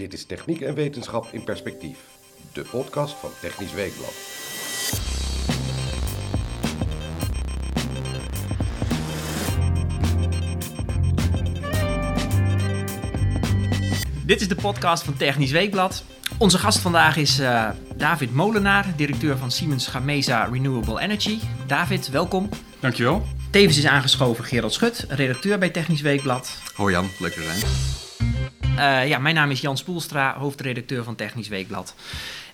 Dit is Techniek en Wetenschap in Perspectief, de podcast van Technisch Weekblad. Dit is de podcast van Technisch Weekblad. Onze gast vandaag is eh, David Molenaar, directeur van Siemens Gamesa Renewable Energy. David, welkom. Dankjewel. Tevens is aangeschoven Gerald Schut, redacteur bij Technisch Weekblad. Hoi Jan, leuk te zijn. Uh, ja, mijn naam is Jan Spoelstra, hoofdredacteur van Technisch Weekblad.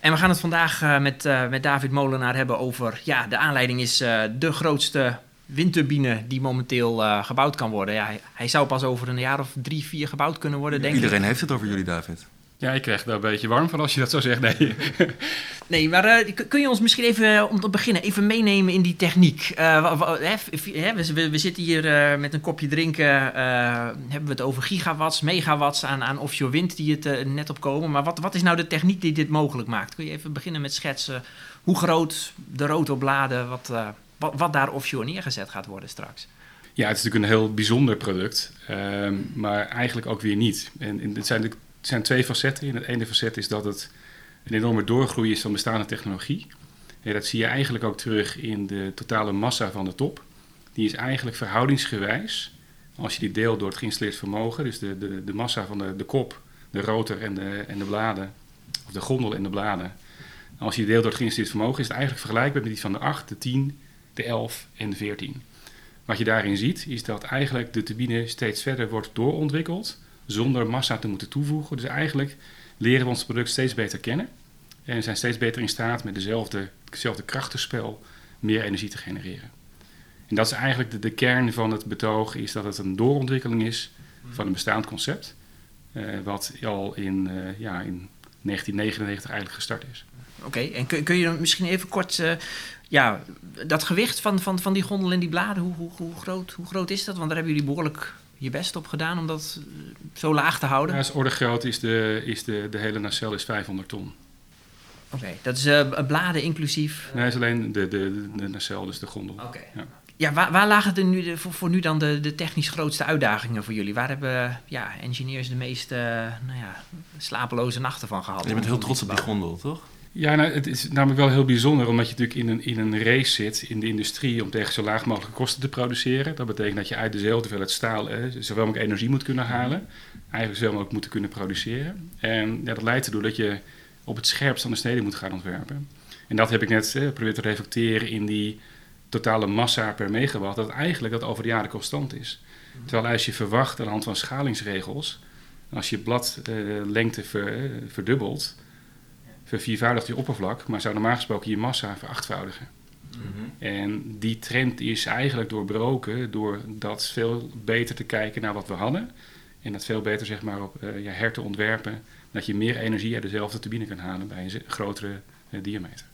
En we gaan het vandaag uh, met, uh, met David Molenaar hebben over... Ja, de aanleiding is de grootste windturbine die momenteel gebouwd kan worden. Ja, hij, zou pas over een jaar of drie, vier gebouwd kunnen worden, denk Iedereen heeft het over jullie, David. Ja, ik krijg daar een beetje warm van als je dat zo zegt. Nee, nee maar uh, kun je ons misschien even, om te beginnen, even meenemen in die techniek? Uh, we, we, we, zitten hier uh, met een kopje drinken, hebben we het over gigawatts, megawatts aan, aan offshore wind die het net opkomen. Maar wat, wat is nou de techniek die dit mogelijk maakt? Kun je even beginnen met schetsen hoe groot de rotorbladen, wat, wat, wat daar offshore neergezet gaat worden straks? Ja, het is natuurlijk een heel bijzonder product, ehm, maar eigenlijk ook weer niet. En, en het zijn natuurlijk zijn twee facetten. In het ene facet is dat het een enorme doorgroei is van bestaande technologie. En dat zie je eigenlijk ook terug in de totale massa van de top. Die is eigenlijk verhoudingsgewijs, als je die deelt door het geïnstalleerd vermogen, dus de, de, de massa van de, de kop, de rotor en de, en de bladen, of de gondel en de bladen. Als je die deelt door het geïnstalleerd vermogen, is het eigenlijk vergelijkbaar met die van de 8, de 10, de 11 en de 14. Wat je daarin ziet, is dat eigenlijk de turbine steeds verder wordt doorontwikkeld zonder massa te moeten toevoegen. Dus eigenlijk leren we ons product steeds beter kennen. En zijn steeds beter in staat met dezelfde, hetzelfde krachtenspel meer energie te genereren. En dat is eigenlijk de, de, kern van het betoog, is dat het een doorontwikkeling is van een bestaand concept. Uh, wat al in, uh, ja, in 1999 eigenlijk gestart is. Oké, en kun, kun, je dan misschien even kort, uh, ja, dat gewicht van, van, van die gondel en die bladen, hoe, hoe, groot, hoe groot is dat? Want daar hebben jullie behoorlijk je best op gedaan om dat zo laag te houden? Ja, als orde groot is de, is de, de hele nacelle is 500 ton. Oké, okay, dat is uh, bladen inclusief? Nee, het is alleen de, de, de nacelle, dus de gondel. Oké. Okay. Ja. ja, waar, waar lagen de nu de, voor, voor, nu dan de, de technisch grootste uitdagingen voor jullie? Waar hebben ja, engineers de meeste uh, nou ja, slapeloze nachten van gehad? Je bent heel trots op die gondel, toch? Ja, nou, het is namelijk wel heel bijzonder, omdat je natuurlijk in een, in een race zit in de industrie om tegen zo laag mogelijke kosten te produceren. Dat betekent dat je uit dezelfde hoeveelheid staal eh, zowel mogelijk energie moet kunnen halen, eigenlijk zoveel mogelijk moeten kunnen produceren. En ja, dat leidt ertoe dat je op het scherpst aan de snede moet gaan ontwerpen. En dat heb ik net eh, geprobeerd te reflecteren in die totale massa per megawatt, dat eigenlijk dat over de jaren constant is. Terwijl als je verwacht aan de hand van schalingsregels, als je bladlengte ver, verdubbelt, verviervoudigt je oppervlak, maar zou normaal gesproken je massa verachtvoudigen. Mm -hmm. En die trend is eigenlijk doorbroken door dat veel beter te kijken naar wat we hadden. En dat veel beter zeg maar, op uh, ja, her te ontwerpen. Dat je meer energie uit dezelfde turbine kan halen bij een grotere uh, diameter.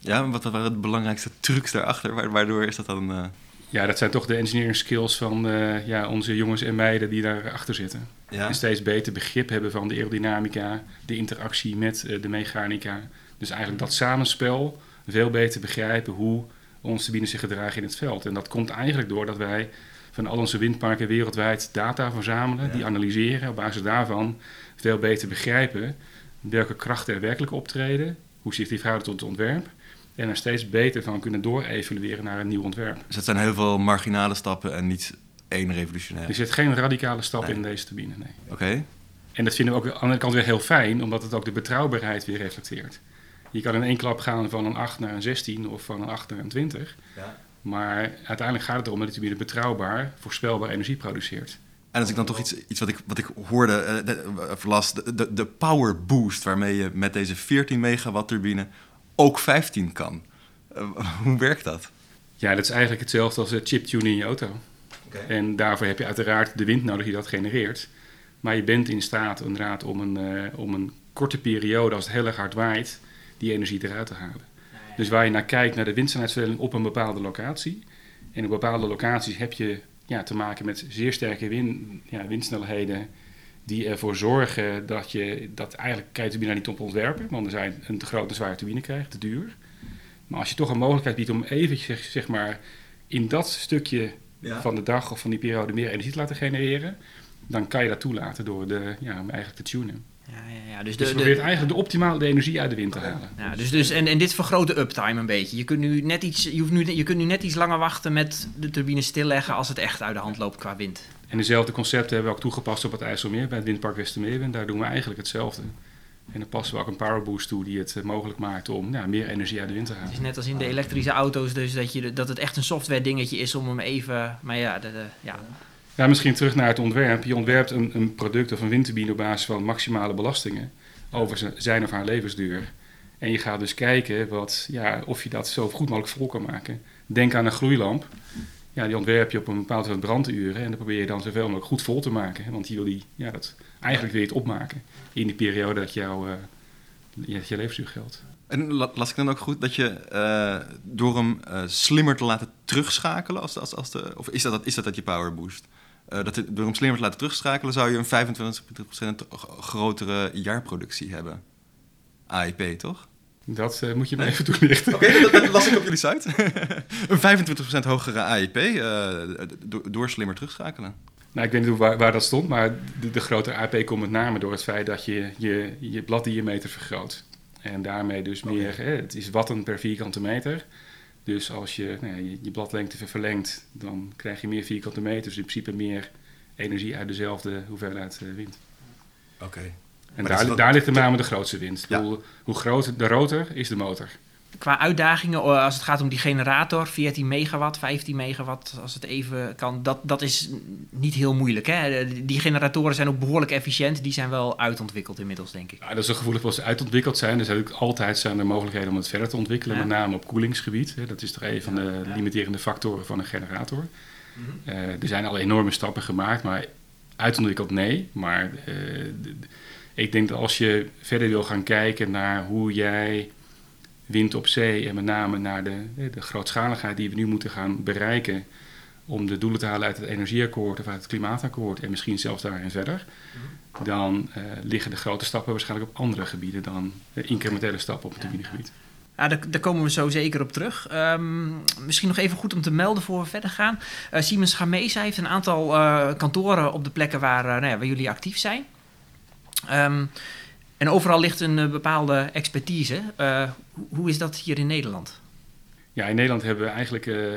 Ja, wat waren de belangrijkste trucs daarachter? Waardoor is dat dan... Uh... Ja, dat zijn toch de engineering skills van ja, onze jongens en meiden die daarachter zitten. Ja. En steeds beter begrip hebben van de aerodynamica, de interactie met uh, de mechanica. Dus eigenlijk dat samenspel veel beter begrijpen hoe onze turbines zich gedragen in het veld. En dat komt eigenlijk door dat wij van al onze windparken wereldwijd data verzamelen, ja. die analyseren. Op basis daarvan veel beter begrijpen welke krachten er werkelijk optreden, hoe zich die verhouden tot het ontwerp. En er steeds beter van kunnen doorevalueren naar een nieuw ontwerp. Dus het zijn heel veel marginale stappen en niet één revolutionair. Er zit geen radicale stap nee. in deze turbine, nee. Oké. Okay. En dat vinden we ook aan de andere kant weer heel fijn, omdat het ook de betrouwbaarheid weer reflecteert. Je kan in één klap gaan van een 8 naar een 16 of van een 8 naar een 20. Ja. Maar uiteindelijk gaat het erom dat de turbine betrouwbaar, voorspelbaar energie produceert. En als ik dan toch iets, iets wat, ik, wat ik hoorde, uh, las, de, de, de power boost waarmee je met deze 14 megawatt turbine ook 15 kan. Uh, hoe werkt dat? Ja, dat is eigenlijk hetzelfde als chiptune in je auto. Okay. En daarvoor heb je uiteraard de wind nodig die dat genereert. Maar je bent in staat inderdaad om een, uh, om een korte periode, als het heel erg hard waait, die energie eruit te halen. Dus waar je naar kijkt, naar de windsnelheidsverdeling op een bepaalde locatie. En op bepaalde locaties heb je ja, te maken met zeer sterke win, ja, windsnelheden die ervoor zorgen dat je dat eigenlijk kan je turbine niet op ontwerpen, want er zijn een te grote zware turbine krijgt, te duur. Maar als je toch een mogelijkheid biedt om eventjes zeg maar in dat stukje ja. van de dag of van die periode meer energie te laten genereren, dan kan je dat toelaten door de, ja, eigenlijk te tunen. Ja, ja, ja. Dus, Dus de, je de, probeert eigenlijk de optimale de energie uit de wind te halen. ja, dus, dus, en, en dit vergroot de uptime een beetje. Je kunt, nu net iets, je, hoeft nu, je kunt nu net iets langer wachten met de turbine stilleggen als het echt uit de hand loopt qua wind. En dezelfde concepten hebben we ook toegepast op het IJsselmeer, bij het windpark Westermeerwind. Daar doen we eigenlijk hetzelfde. En dan passen we ook een powerboost toe die het eh, mogelijk maakt om meer energie uit de wind te Het halen. is net als in de elektrische auto's, dus dat, je, dat het echt een software dingetje is om hem even... Maar ja, de, de- ja. Ja, misschien terug naar het ontwerp. Je ontwerpt een, een product of een windturbine op basis van maximale belastingen over zijn of haar levensduur. En je gaat dus kijken wat, ja, of je dat zo goed mogelijk vol kan maken. Denk aan een gloeilamp. Ja, die ontwerp je op een bepaald aantal branduren en dan probeer je dan zoveel mogelijk goed vol te maken. Want je wil die, ja, dat, eigenlijk je het opmaken in die periode dat jouw eh, je, levensduur geldt. En la- las ik dan ook goed dat je eh, door hem eh, slimmer te laten terugschakelen, als, als, als de, of is dat, is dat dat je power boost? Dat door hem slimmer te laten terugschakelen zou je een 25% g- grotere jaarproductie hebben. AIP, toch? Dat eh, moet je me even toelichten. Oké, dat, dat las ik op jullie site. een 25% hogere AIP eh, do- door slimmer terugschakelen. Nou, ik weet niet hoe- waar, waar dat stond, maar de, de grotere AP komt met name door het feit dat je je, je bladdiameter vergroot. En daarmee dus meer, hè, het is watten per vierkante meter. Dus als je nou je, je bladlengte ver- verlengt, dan krijg je meer vierkante meters. Dus in principe meer energie uit dezelfde hoeveelheid eh, wind. Oké. En dat daar, daar ligt de name de grootste winst. Ja. Hoe groter de rotor is de motor. Qua uitdagingen, eh, als het gaat om die generator, 14 megawatt, 15 megawatt, als het even kan, dat, dat is niet heel moeilijk. Hè? Die generatoren zijn ook behoorlijk efficiënt, die zijn wel uitontwikkeld inmiddels, denk ik. Ja, dat is een gevoelig wat ze uitontwikkeld zijn. Er zijn ook altijd zijn er mogelijkheden om het verder te ontwikkelen. Ja. Met name op koelingsgebied. Hè. Dat is toch een van de limiterende factoren van een generator. Mhm. Eh, er zijn al enorme stappen gemaakt, maar uitontwikkeld nee. Maar eh, ik denk dat als je verder wil gaan kijken naar hoe jij wind op zee en met name naar de, de grootschaligheid die we nu moeten gaan bereiken om de doelen te halen uit het energieakkoord of uit het klimaatakkoord en misschien zelfs daarin verder, dan eh, liggen de grote stappen waarschijnlijk op andere gebieden dan de incrementele stappen op het turbinegebied. Ja, daar, daar komen we zo zeker op terug. Ehm, misschien nog even goed om te melden voor we verder gaan. Eh, Siemens Gamesa heeft een aantal eh, kantoren op de plekken waar, nou ja, waar jullie actief zijn. Ehm, en overal ligt een eh, bepaalde expertise. Eh, hoe, is dat hier in Nederland? Ja, in Nederland hebben we eigenlijk eh,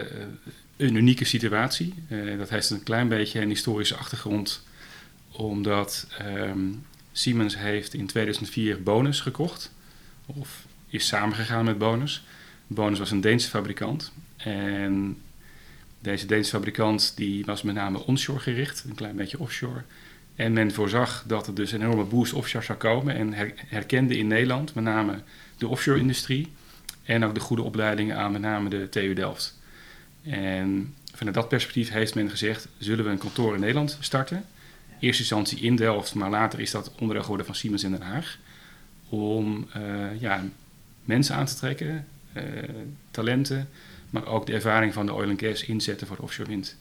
een unieke situatie. Dat heeft een klein beetje een historische achtergrond, omdat ehm, Siemens heeft in 2004 Bonus gekocht, of is samengegaan met Bonus. Bonus was een Deense fabrikant en deze Deense fabrikant die was met name onshore gericht, een klein beetje offshore. En men voorzag dat er dus een enorme boost offshore zou komen en her- herkende in Nederland met name de offshore-industrie en ook de goede opleidingen aan met name de TU Delft. En vanuit dat perspectief heeft men gezegd, zullen we een kantoor in Nederland starten. In eerste instantie in Delft, maar later is dat onderdeel geworden van Siemens in Den Haag. Om eh, ja, mensen aan te trekken, eh, talenten, maar ook de ervaring van de oil and gas inzetten voor de offshore wind.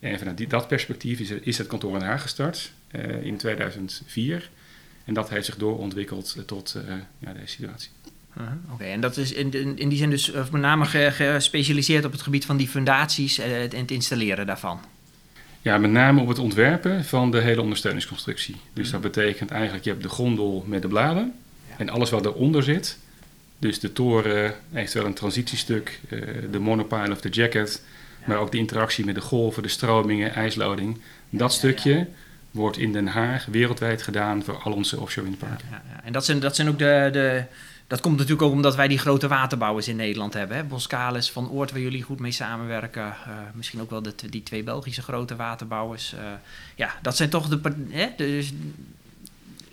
En vanuit die, dat perspectief is, er- is het kantoor in Den Haag gestart eh, in 2004. En dat heeft zich doorontwikkeld eh, tot eh, ja, deze situatie. Uh-huh, Oké, en dat is in, in, in die zin dus eh, met name ge- gespecialiseerd op het gebied van die fundaties eh, en het installeren daarvan. Ja, met name op het ontwerpen van de hele ondersteuningsconstructie. Dus dat betekent eigenlijk, je hebt de gondel met de bladen en alles wat eronder zit. Dus de toren, eventueel een transitiestuk, eh, de monopile of de jacket, maar ook de interactie met de golven, de stromingen, ijsloding. Dat stukje wordt in Den Haag wereldwijd gedaan voor al onze offshore windparken. Ja, ja. En dat zijn, dat zijn ook de, de. Dat komt natuurlijk ook omdat wij die grote waterbouwers in Nederland hebben. Hè? Boskalis van Oort, waar jullie goed mee samenwerken. Eh, misschien ook wel de, die twee Belgische grote waterbouwers. Eh, ja, dat zijn toch de. Hè? Dus,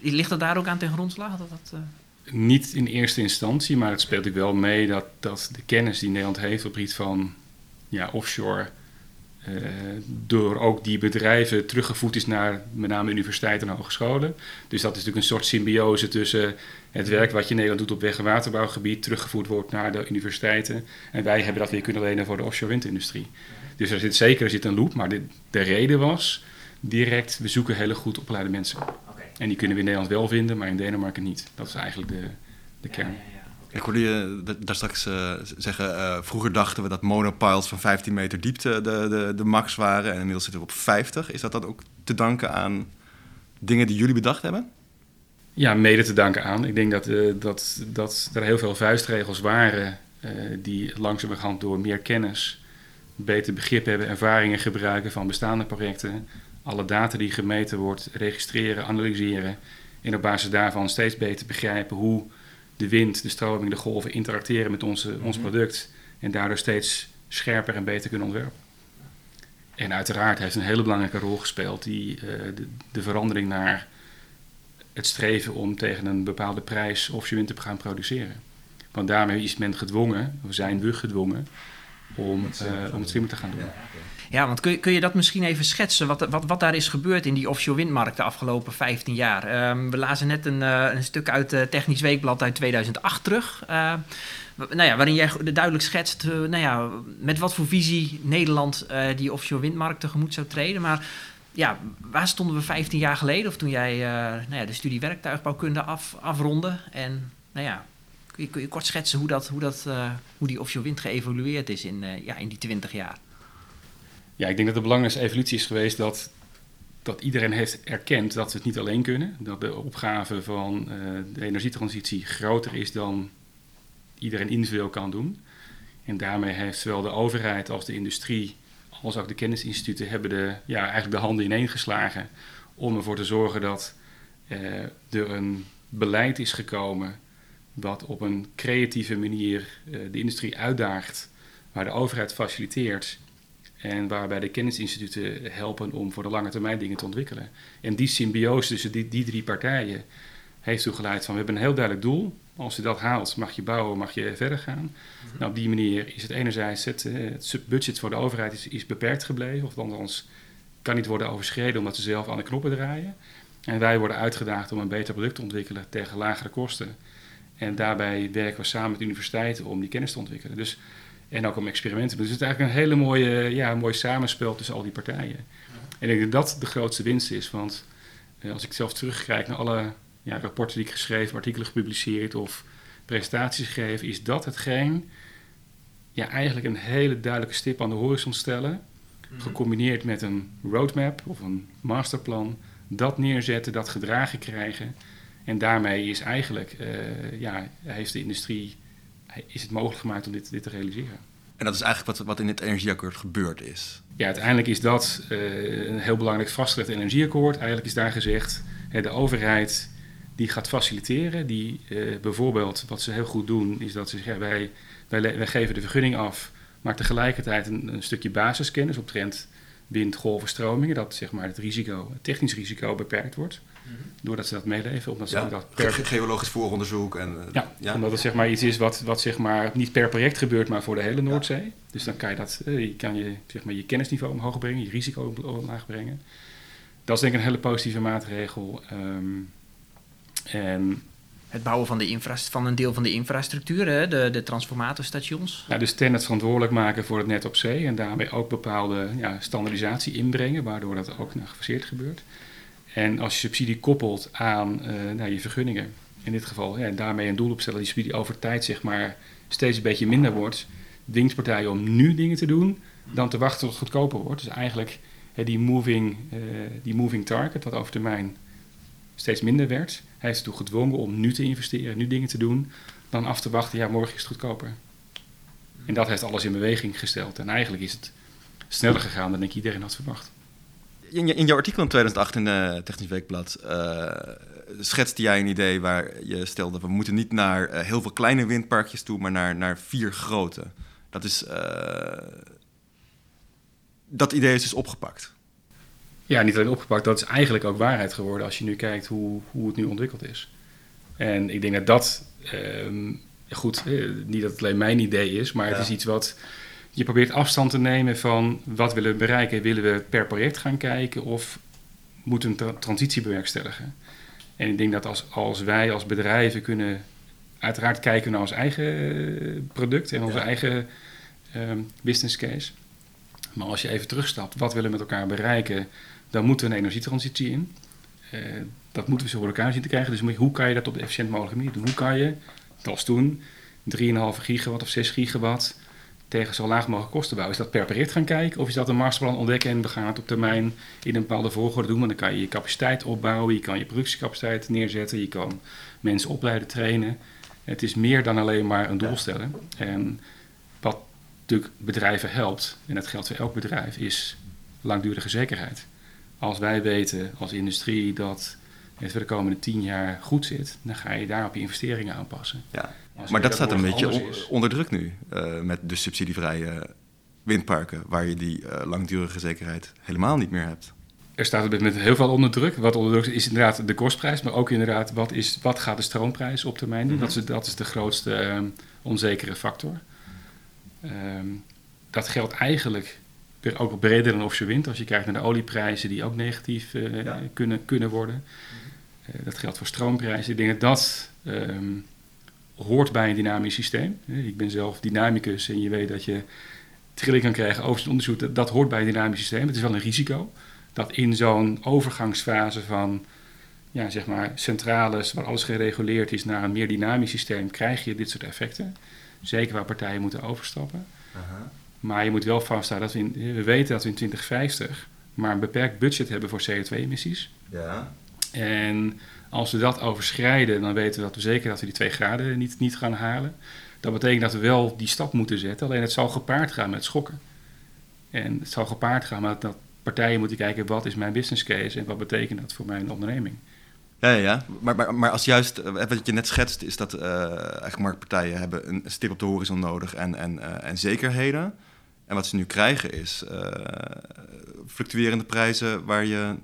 ligt dat daar ook aan ten grondslag? Dat, dat, eh, Niet in eerste instantie, maar het speelt ook wel mee dat, dat de kennis die Nederland heeft op het gebied van ja, offshore, eh, door ook die bedrijven teruggevoed is naar met name universiteiten en hogescholen. Dus dat is natuurlijk een soort symbiose tussen het werk wat je in Nederland doet op weg- en waterbouwgebied, teruggevoerd wordt naar de universiteiten. En wij hebben dat weer kunnen lenen voor de offshore windindustrie. Dus er zit zeker er zit een loop, maar de, de reden was direct, we zoeken hele goed opgeleide mensen. En die kunnen we in Nederland wel vinden, maar in Denemarken niet. Dat is eigenlijk de, de kern. Ik hoorde je da- daar straks eh, zeggen, eh, vroeger dachten we dat monopiles van 15 meter diepte de, de, de max waren en inmiddels zitten we op 50. Is dat dan ook te danken aan dingen die jullie bedacht hebben? Ja, mede te danken aan. Ik denk dat, uh, dat, dat er heel veel vuistregels waren die langzamerhand door meer kennis, beter begrip hebben, ervaringen gebruiken van bestaande projecten, alle data die gemeten wordt, registreren, analyseren en op basis daarvan steeds beter begrijpen hoe de wind, de stroming, de golven interacteren met onze, ons Mhm. product en daardoor steeds scherper en beter kunnen ontwerpen. En uiteraard heeft een hele belangrijke rol gespeeld die eh, de, de verandering naar het streven om tegen een bepaalde prijs offshore wind te gaan produceren. Want daarmee is men gedwongen, of zijn we gedwongen, om, eh, om het slimmer te gaan doen. Ja, want kun je, kun je dat misschien even schetsen, wat, wat, wat daar is gebeurd in die offshore windmarkt de afgelopen 15 jaar? Ehm, we lazen net een, eh, een stuk uit het Technisch Weekblad uit 2008 terug. eh, wa- nou ja, waarin jij duidelijk schetst eh, nou ja, met wat voor visie Nederland eh, die offshore windmarkt tegemoet zou treden. Maar ja, waar stonden we 15 jaar geleden, of toen jij eh, nou ja, de studie werktuigbouwkunde af, afronde? En nou ja, kun je, kort schetsen hoe, dat, hoe, dat, eh, hoe die offshore wind geëvolueerd is in, eh, ja, in die 20 jaar? Ja, ik denk dat de belangrijkste evolutie is geweest dat, dat iedereen heeft erkend dat we het niet alleen kunnen. Dat de opgave van eh, de energietransitie groter is dan iedereen individueel kan doen. En daarmee heeft zowel de overheid als de industrie, als ook de kennisinstituten, hebben de, ja, eigenlijk de handen ineengeslagen om ervoor te zorgen dat eh, er een beleid is gekomen wat op een creatieve manier eh, de industrie uitdaagt, waar de overheid faciliteert en waarbij de kennisinstituten helpen om voor de lange termijn dingen te ontwikkelen. En die symbiose tussen die, die drie partijen heeft toe geleid van we hebben een heel duidelijk doel. Als je dat haalt, mag je bouwen, mag je verder gaan. Nou, op die manier is het enerzijds het, eh, het budget voor de overheid is, is beperkt gebleven. Of anders kan niet worden overschreden omdat ze zelf aan de knoppen draaien. En wij worden uitgedaagd om een beter product te ontwikkelen tegen lagere kosten. En daarbij werken we samen met universiteiten om die kennis te ontwikkelen. Dus, en ook om experimenten. Dus het is eigenlijk een hele mooie, ja, mooi samenspel tussen al die partijen. En ik denk dat dat de grootste winst is. Want eh, als ik zelf terugkijk naar alle ja, rapporten die ik geschreven, artikelen gepubliceerd of presentaties gegeven, is dat hetgeen ja, eigenlijk een hele duidelijke stip aan de horizon stellen. Gecombineerd met een roadmap of een masterplan. Dat neerzetten, dat gedragen krijgen. En daarmee is eigenlijk, eh, ja, heeft de industrie, is het mogelijk gemaakt om dit, dit te realiseren. En dat is eigenlijk wat, wat in het energieakkoord gebeurd is. Ja, uiteindelijk is dat eh, een heel belangrijk vastgelegd energieakkoord. Eigenlijk is daar gezegd, hè, de overheid die gaat faciliteren. Die eh, bijvoorbeeld, wat ze heel goed doen, is dat ze zeggen, wij, wij, geven de vergunning af, maar tegelijkertijd een, een stukje basiskennis op trend wind, golven, stromingen. Dat zeg maar het risico, het technisch risico beperkt wordt. Doordat ze dat meeleven, omdat ze Ja, dat per, ge- geologisch vooronderzoek. En, eh, ja, omdat het zeg maar iets is wat, wat zeg maar niet per project gebeurt, maar voor de hele Noordzee. Dus dan kan je, dat, eh, je, kan je, zeg maar, je kennisniveau omhoog brengen, je risico omlaag brengen. Dat is denk ik een hele positieve maatregel. Ehm, en Het bouwen van, de infra van een deel van de infrastructuur, hè, de, de transformatorstations. nou, dus ten het verantwoordelijk maken voor het net op zee en daarmee ook bepaalde ja, standaardisatie inbrengen, waardoor dat ook nou, gefaseerd gebeurt. En als je subsidie koppelt aan eh, nou, je vergunningen, in dit geval, ja, daarmee een doel opstellen die subsidie over tijd zeg maar steeds een beetje minder wordt, dwingt partijen om nu dingen te doen dan te wachten tot het goedkoper wordt. Dus eigenlijk hè, die, moving, eh, die moving target, wat over termijn steeds minder werd, hij is ertoe gedwongen om nu te investeren, nu dingen te doen, dan af te wachten, ja, morgen is het goedkoper. En dat heeft alles in beweging gesteld. En eigenlijk is het sneller gegaan dan ik iedereen had verwacht. In, je- in jouw artikel in 2008 in de Technisch Weekblad eh, schetste jij een idee waar je stelde... we moeten niet naar eh, heel veel kleine windparkjes toe, maar naar, naar vier grote. Dat is... eh, dat idee is dus opgepakt. Ja, niet alleen opgepakt, dat is eigenlijk ook waarheid geworden als je nu kijkt hoe, hoe het nu ontwikkeld is. En ik denk dat dat, ehm, goed, niet dat het alleen mijn idee is, maar het is iets wat je probeert afstand te nemen van wat willen we bereiken. Willen we per project gaan kijken of moeten we een tra- transitie bewerkstelligen? En ik denk dat als, als wij als bedrijven kunnen uiteraard kijken naar ons eigen eh, product en onze Ja. eigen ehm, business case. Maar als je even terugstapt, wat willen we met elkaar bereiken? Dan moeten we een energietransitie in. Eh, dat moeten we zo voor elkaar zien te krijgen. Dus hoe kan je dat op de efficiënt mogelijke manier doen? Hoe kan je, zoals toen, 3,5 gigawatt of 6 gigawatt tegen zo laag mogelijk kosten bouwen. Is dat per project gaan kijken of is dat een masterplan ontdekken en we gaan het op termijn in een bepaalde volgorde doen? Want dan kan je je capaciteit opbouwen, je kan je productiecapaciteit neerzetten, je kan mensen opleiden, trainen. Het is meer dan alleen maar een doel stellen. En wat natuurlijk bedrijven helpt, en dat geldt voor elk bedrijf, is langdurige zekerheid. Als wij weten als industrie dat het voor de komende tien jaar goed zit, dan ga je daarop je investeringen aanpassen. Ja. Maar dat staat een beetje on- onder druk nu. eh, met de subsidievrije windparken, waar je die eh, langdurige zekerheid helemaal niet meer hebt. Er staat op dit moment heel veel onder druk. Wat onder druk is, is inderdaad de kostprijs, maar ook inderdaad wat, is, wat gaat de stroomprijs op termijn doen. Mhm. dat, is, dat is de grootste ehm, onzekere factor. Ehm, dat geldt eigenlijk ook breder dan offshore wind. Als je kijkt naar de olieprijzen die ook negatief eh, Ja. kunnen, kunnen worden. Eh, dat geldt voor stroomprijzen. Ik denk dat dat ehm, hoort bij een dynamisch systeem. Ik ben zelf dynamicus en je weet dat je trilling kan krijgen over het onderzoek. Dat, dat hoort bij een dynamisch systeem. Het is wel een risico dat in zo'n overgangsfase van ja, zeg maar centrales waar alles gereguleerd is naar een meer dynamisch systeem, krijg je dit soort effecten. Zeker waar partijen moeten overstappen. Maar je moet wel vaststaan dat we, in, we weten dat we in 2050 maar een beperkt budget hebben voor CO2-emissies. Ja. En als we dat overschrijden, dan weten we dat we zeker dat we die 2 graden niet, niet gaan halen. Dat betekent dat we wel die stap moeten zetten, alleen het zal gepaard gaan met schokken. En het zal gepaard gaan met dat partijen moeten kijken wat is mijn business case en wat betekent dat voor mijn onderneming. Ja, ja, ja. Maar, maar, maar als juist, eh, wat je net schetst, is dat eh eigenlijk marktpartijen hebben een stip op de horizon nodig en, en, eh, en zekerheden. En wat ze nu krijgen is fluctuerende prijzen waar je,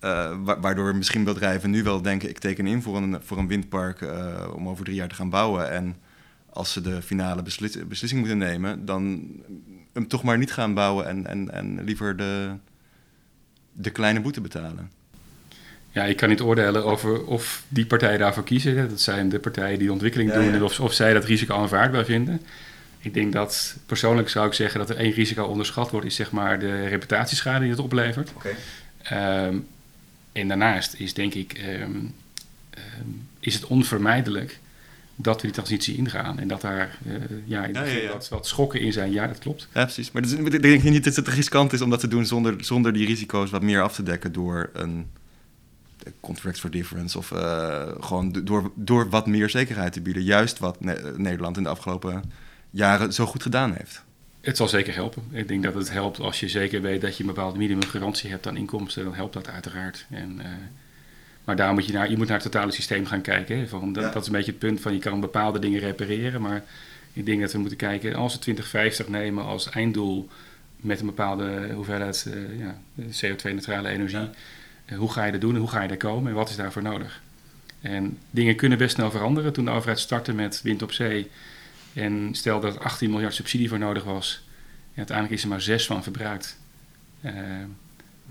eh, wa- waardoor misschien bedrijven nu wel denken, ik teken in voor een, voor een windpark eh, om over drie jaar te gaan bouwen. En als ze de finale beslis- beslissing moeten nemen, dan hem toch maar niet gaan bouwen en, en, en liever de, de kleine boete betalen. Ja, ik kan niet oordelen over of die partijen daarvoor kiezen. Dat zijn de partijen die de ontwikkeling Ja, doen ja. en of, of zij dat risico aanvaardbaar vinden. Ik denk dat persoonlijk zou ik zeggen dat er één risico onderschat wordt, is zeg maar de reputatieschade die het oplevert. Ehm, en daarnaast is denk ik, ehm, ehm, is het onvermijdelijk dat we die transitie ingaan. En dat daar eh, ja, Ja, ja, begin ja. Wat, wat schokken in zijn, ja dat klopt. Ja, precies. Maar dus, ik denk niet dat het riskant is om dat te doen zonder, zonder die risico's wat meer af te dekken door een contract for difference of eh, gewoon do- door, door wat meer zekerheid te bieden. Juist wat Ne- Nederland in de afgelopen jaren zo goed gedaan heeft. Het zal zeker helpen. Ik denk dat het helpt als je zeker weet dat je een bepaalde minimumgarantie hebt aan inkomsten. Dan helpt dat uiteraard. En, eh, maar daar moet je naar, je moet naar het totale systeem gaan kijken. Hè. Van, dat, Ja. dat is een beetje het punt van je kan bepaalde dingen repareren. Maar ik denk dat we moeten kijken, als we 2050 nemen als einddoel met een bepaalde hoeveelheid eh, ja, CO2-neutrale energie. Ja. eh, hoe ga je dat doen en hoe ga je daar komen en wat is daarvoor nodig? En dingen kunnen best snel veranderen. Toen de overheid startte met wind op zee en stel dat er 18 miljard subsidie voor nodig was, ja, uiteindelijk is er maar 6 van verbruikt. Eh,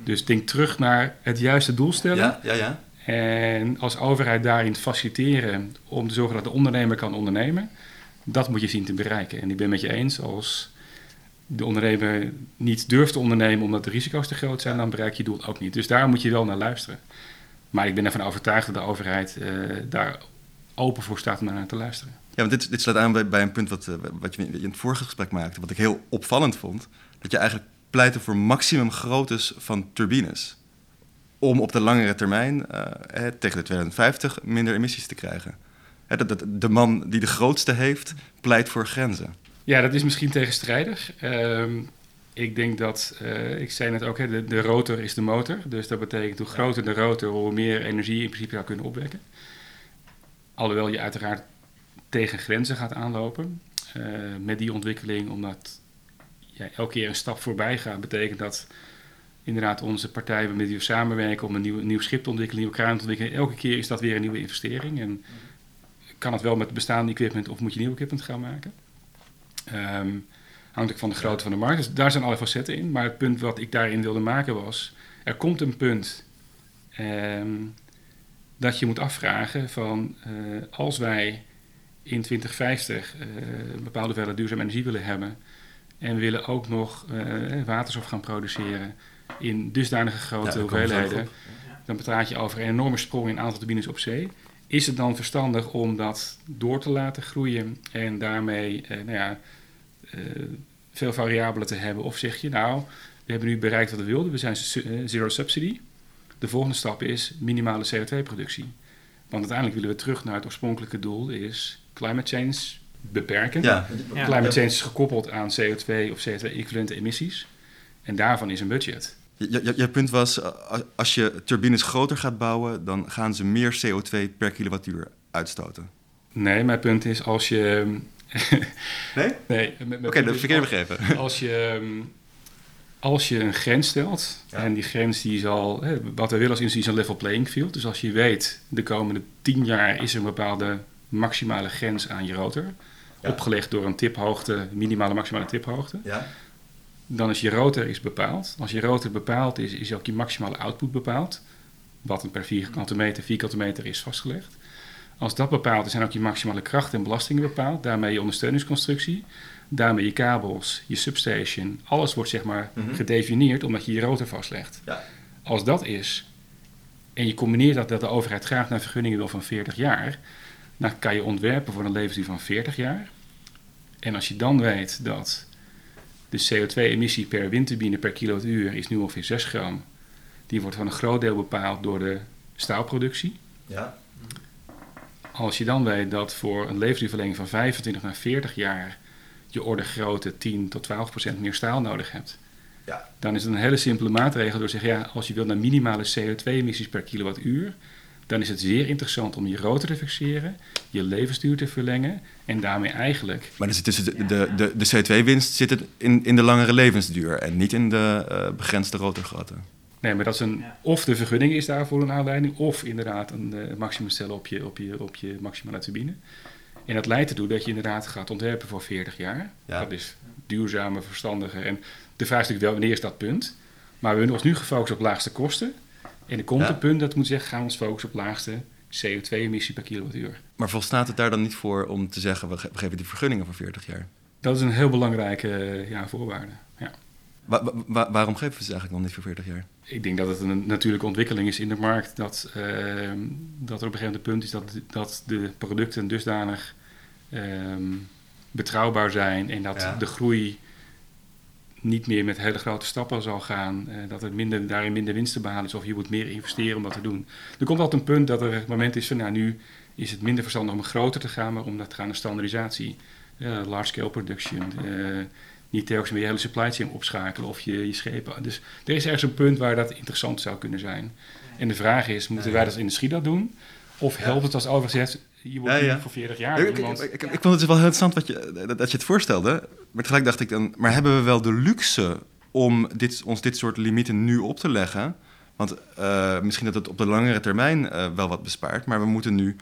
dus denk terug naar het juiste doel stellen. ja, ja. En als overheid daarin faciliteren om te zorgen dat de ondernemer kan ondernemen, dat moet je zien te bereiken. En ik ben met je eens, als de ondernemer niet durft te ondernemen omdat de risico's te groot zijn, dan bereik je doel ook niet. Dus daar moet je wel naar luisteren. Maar ik ben ervan overtuigd dat de overheid eh, daar open voor staat om naar te luisteren. Ja, want dit, dit sluit aan bij, een punt wat, eh, wat je in het vorige gesprek maakte, wat ik heel opvallend vond. Dat je eigenlijk pleitte voor maximum groottes van turbines. Om op de langere termijn, eh, tegen de 2050, minder emissies te krijgen. Hè, dat, de man die de grootste heeft, pleit voor grenzen. Ja, dat is misschien tegenstrijdig. Ehm, ik denk dat, eh, ik zei net ook, hè, de, de rotor is de motor. Dus dat betekent hoe groter de rotor, hoe meer energie je in principe zou kunnen opwekken. Alhoewel je uiteraard tegen grenzen gaat aanlopen eh, met die ontwikkeling, omdat elke keer een stap voorbij gaat, betekent dat inderdaad onze partijen met die we samenwerken om een nieuw, nieuw schip te ontwikkelen, nieuwe kraan te ontwikkelen. Elke keer is dat weer een nieuwe investering. En kan het wel met bestaande equipment of moet je nieuw equipment gaan maken? Ehm, hangt ook van de grootte van de markt. Dus daar zijn alle facetten in. Maar het punt wat ik daarin wilde maken was... er komt een punt ehm, dat je moet afvragen van... eh, als wij in 2050 eh, een bepaalde hoeveelheid duurzame energie willen hebben... en we willen ook nog eh, waterstof gaan produceren in dusdanige grote hoeveelheden... dan praat je over een enorme sprong in aantal turbines op zee. Is het dan verstandig om dat door te laten groeien en daarmee eh, nou ja, eh, veel variabelen te hebben? Of zeg je nou, we hebben nu bereikt wat we wilden, we zijn eh, zero subsidy. De volgende stap is minimale CO2-productie. Want uiteindelijk willen we terug naar het oorspronkelijke doel, is climate change beperken. Ja, Ja. Climate change is gekoppeld aan CO2 of CO2-equivalente emissies. En daarvan is een budget. Je, je, je punt was, eh, als je turbines groter gaat bouwen, dan gaan ze meer CO2 per kilowattuur uitstoten. Nee, mijn punt is als je... Nee? nee, Oké, punt dat is verkeerd als- begrepen. Als je, ehm, als je een grens stelt, Ja. en die grens die zal, hè, wat we willen als industrie is een level playing field. Dus als je weet, de komende 10 jaar is er een bepaalde maximale grens aan je rotor, Ja. opgelegd door een tiphoogte, minimale maximale tiphoogte, Ja. dan is je rotor is bepaald. Als je rotor bepaald is, is ook je maximale output bepaald, wat een per vierkante meter, vierkante meter is vastgelegd. Als dat bepaald is, zijn ook je maximale krachten en belastingen bepaald. Daarmee je ondersteuningsconstructie. Daarmee je kabels, je substation. Alles wordt zeg maar Mhm. gedefinieerd omdat je je rotor vastlegt. Ja. Als dat is, en je combineert dat dat de overheid graag naar vergunningen wil van 40 jaar, dan kan je ontwerpen voor een levensduur van 40 jaar. En als je dan weet dat de CO2-emissie per windturbine per kilowattuur is nu ongeveer 6 gram. Die wordt van een groot deel bepaald door de staalproductie. Ja. Als je dan weet dat voor een levensduurverlenging van 25 naar 40 jaar je orde grootte 10 tot 12 procent meer staal nodig hebt, Ja. dan is het een hele simpele maatregel door te zeggen, ja, als je wilt naar minimale CO2-emissies per kilowattuur, dan is het zeer interessant om je rotor te fixeren, je levensduur te verlengen en daarmee eigenlijk Maar dus tussen de, de, de, de CO2-winst zit het in, in de langere levensduur en niet in de eh, begrensde rotorgrootte. Nee, maar dat is een, Ja. of de vergunning is daarvoor een aanleiding, of inderdaad een eh, maximum stellen op je, op, je, op je maximale turbine. En dat leidt ertoe dat je inderdaad gaat ontwerpen voor 40 jaar. Ja. Dat is duurzamer, verstandiger. En de vraag is natuurlijk wel, wanneer is dat punt? Maar we hebben ons nu gefocust op laagste kosten. En er komt Ja. een punt dat moet zeggen, gaan we ons focussen op laagste CO2-emissie per kilowattuur. Maar volstaat het daar dan niet voor om te zeggen, we, ge- we geven die vergunningen voor 40 jaar? Dat is een heel belangrijke ja, voorwaarde. Ja. Wa- wa- wa- waarom geven we ze eigenlijk nog niet voor 40 jaar? Ik denk dat het een natuurlijke ontwikkeling is in de markt. Dat, ehm, dat er op een gegeven moment een punt is dat, dat de producten dusdanig ehm, betrouwbaar zijn. En dat Ja. de groei niet meer met hele grote stappen zal gaan. eh, dat er minder, daarin minder winst te behalen is. Of je moet meer investeren om dat te doen. Er komt altijd een punt dat er het moment is van... Nou, nu is het minder verstandig om groter te gaan. Maar om dat te gaan naar standaardisatie. Eh, large scale production. eh, niet telkens meer je hele supply chain opschakelen of je, je schepen. Dus er is ergens een punt waar dat interessant zou kunnen zijn. En de vraag is, moeten wij als industrie dat doen? Of helpt het als overheid, je wordt Ja, voor 40 jaar ik, ik, ik, ik vond het dus wel heel interessant wat je, dat, dat je het voorstelde. Maar tegelijk dacht ik dan, maar hebben we wel de luxe om dit, ons dit soort limieten nu op te leggen? Want eh, misschien dat het op de langere termijn eh, wel wat bespaart, maar we moeten nu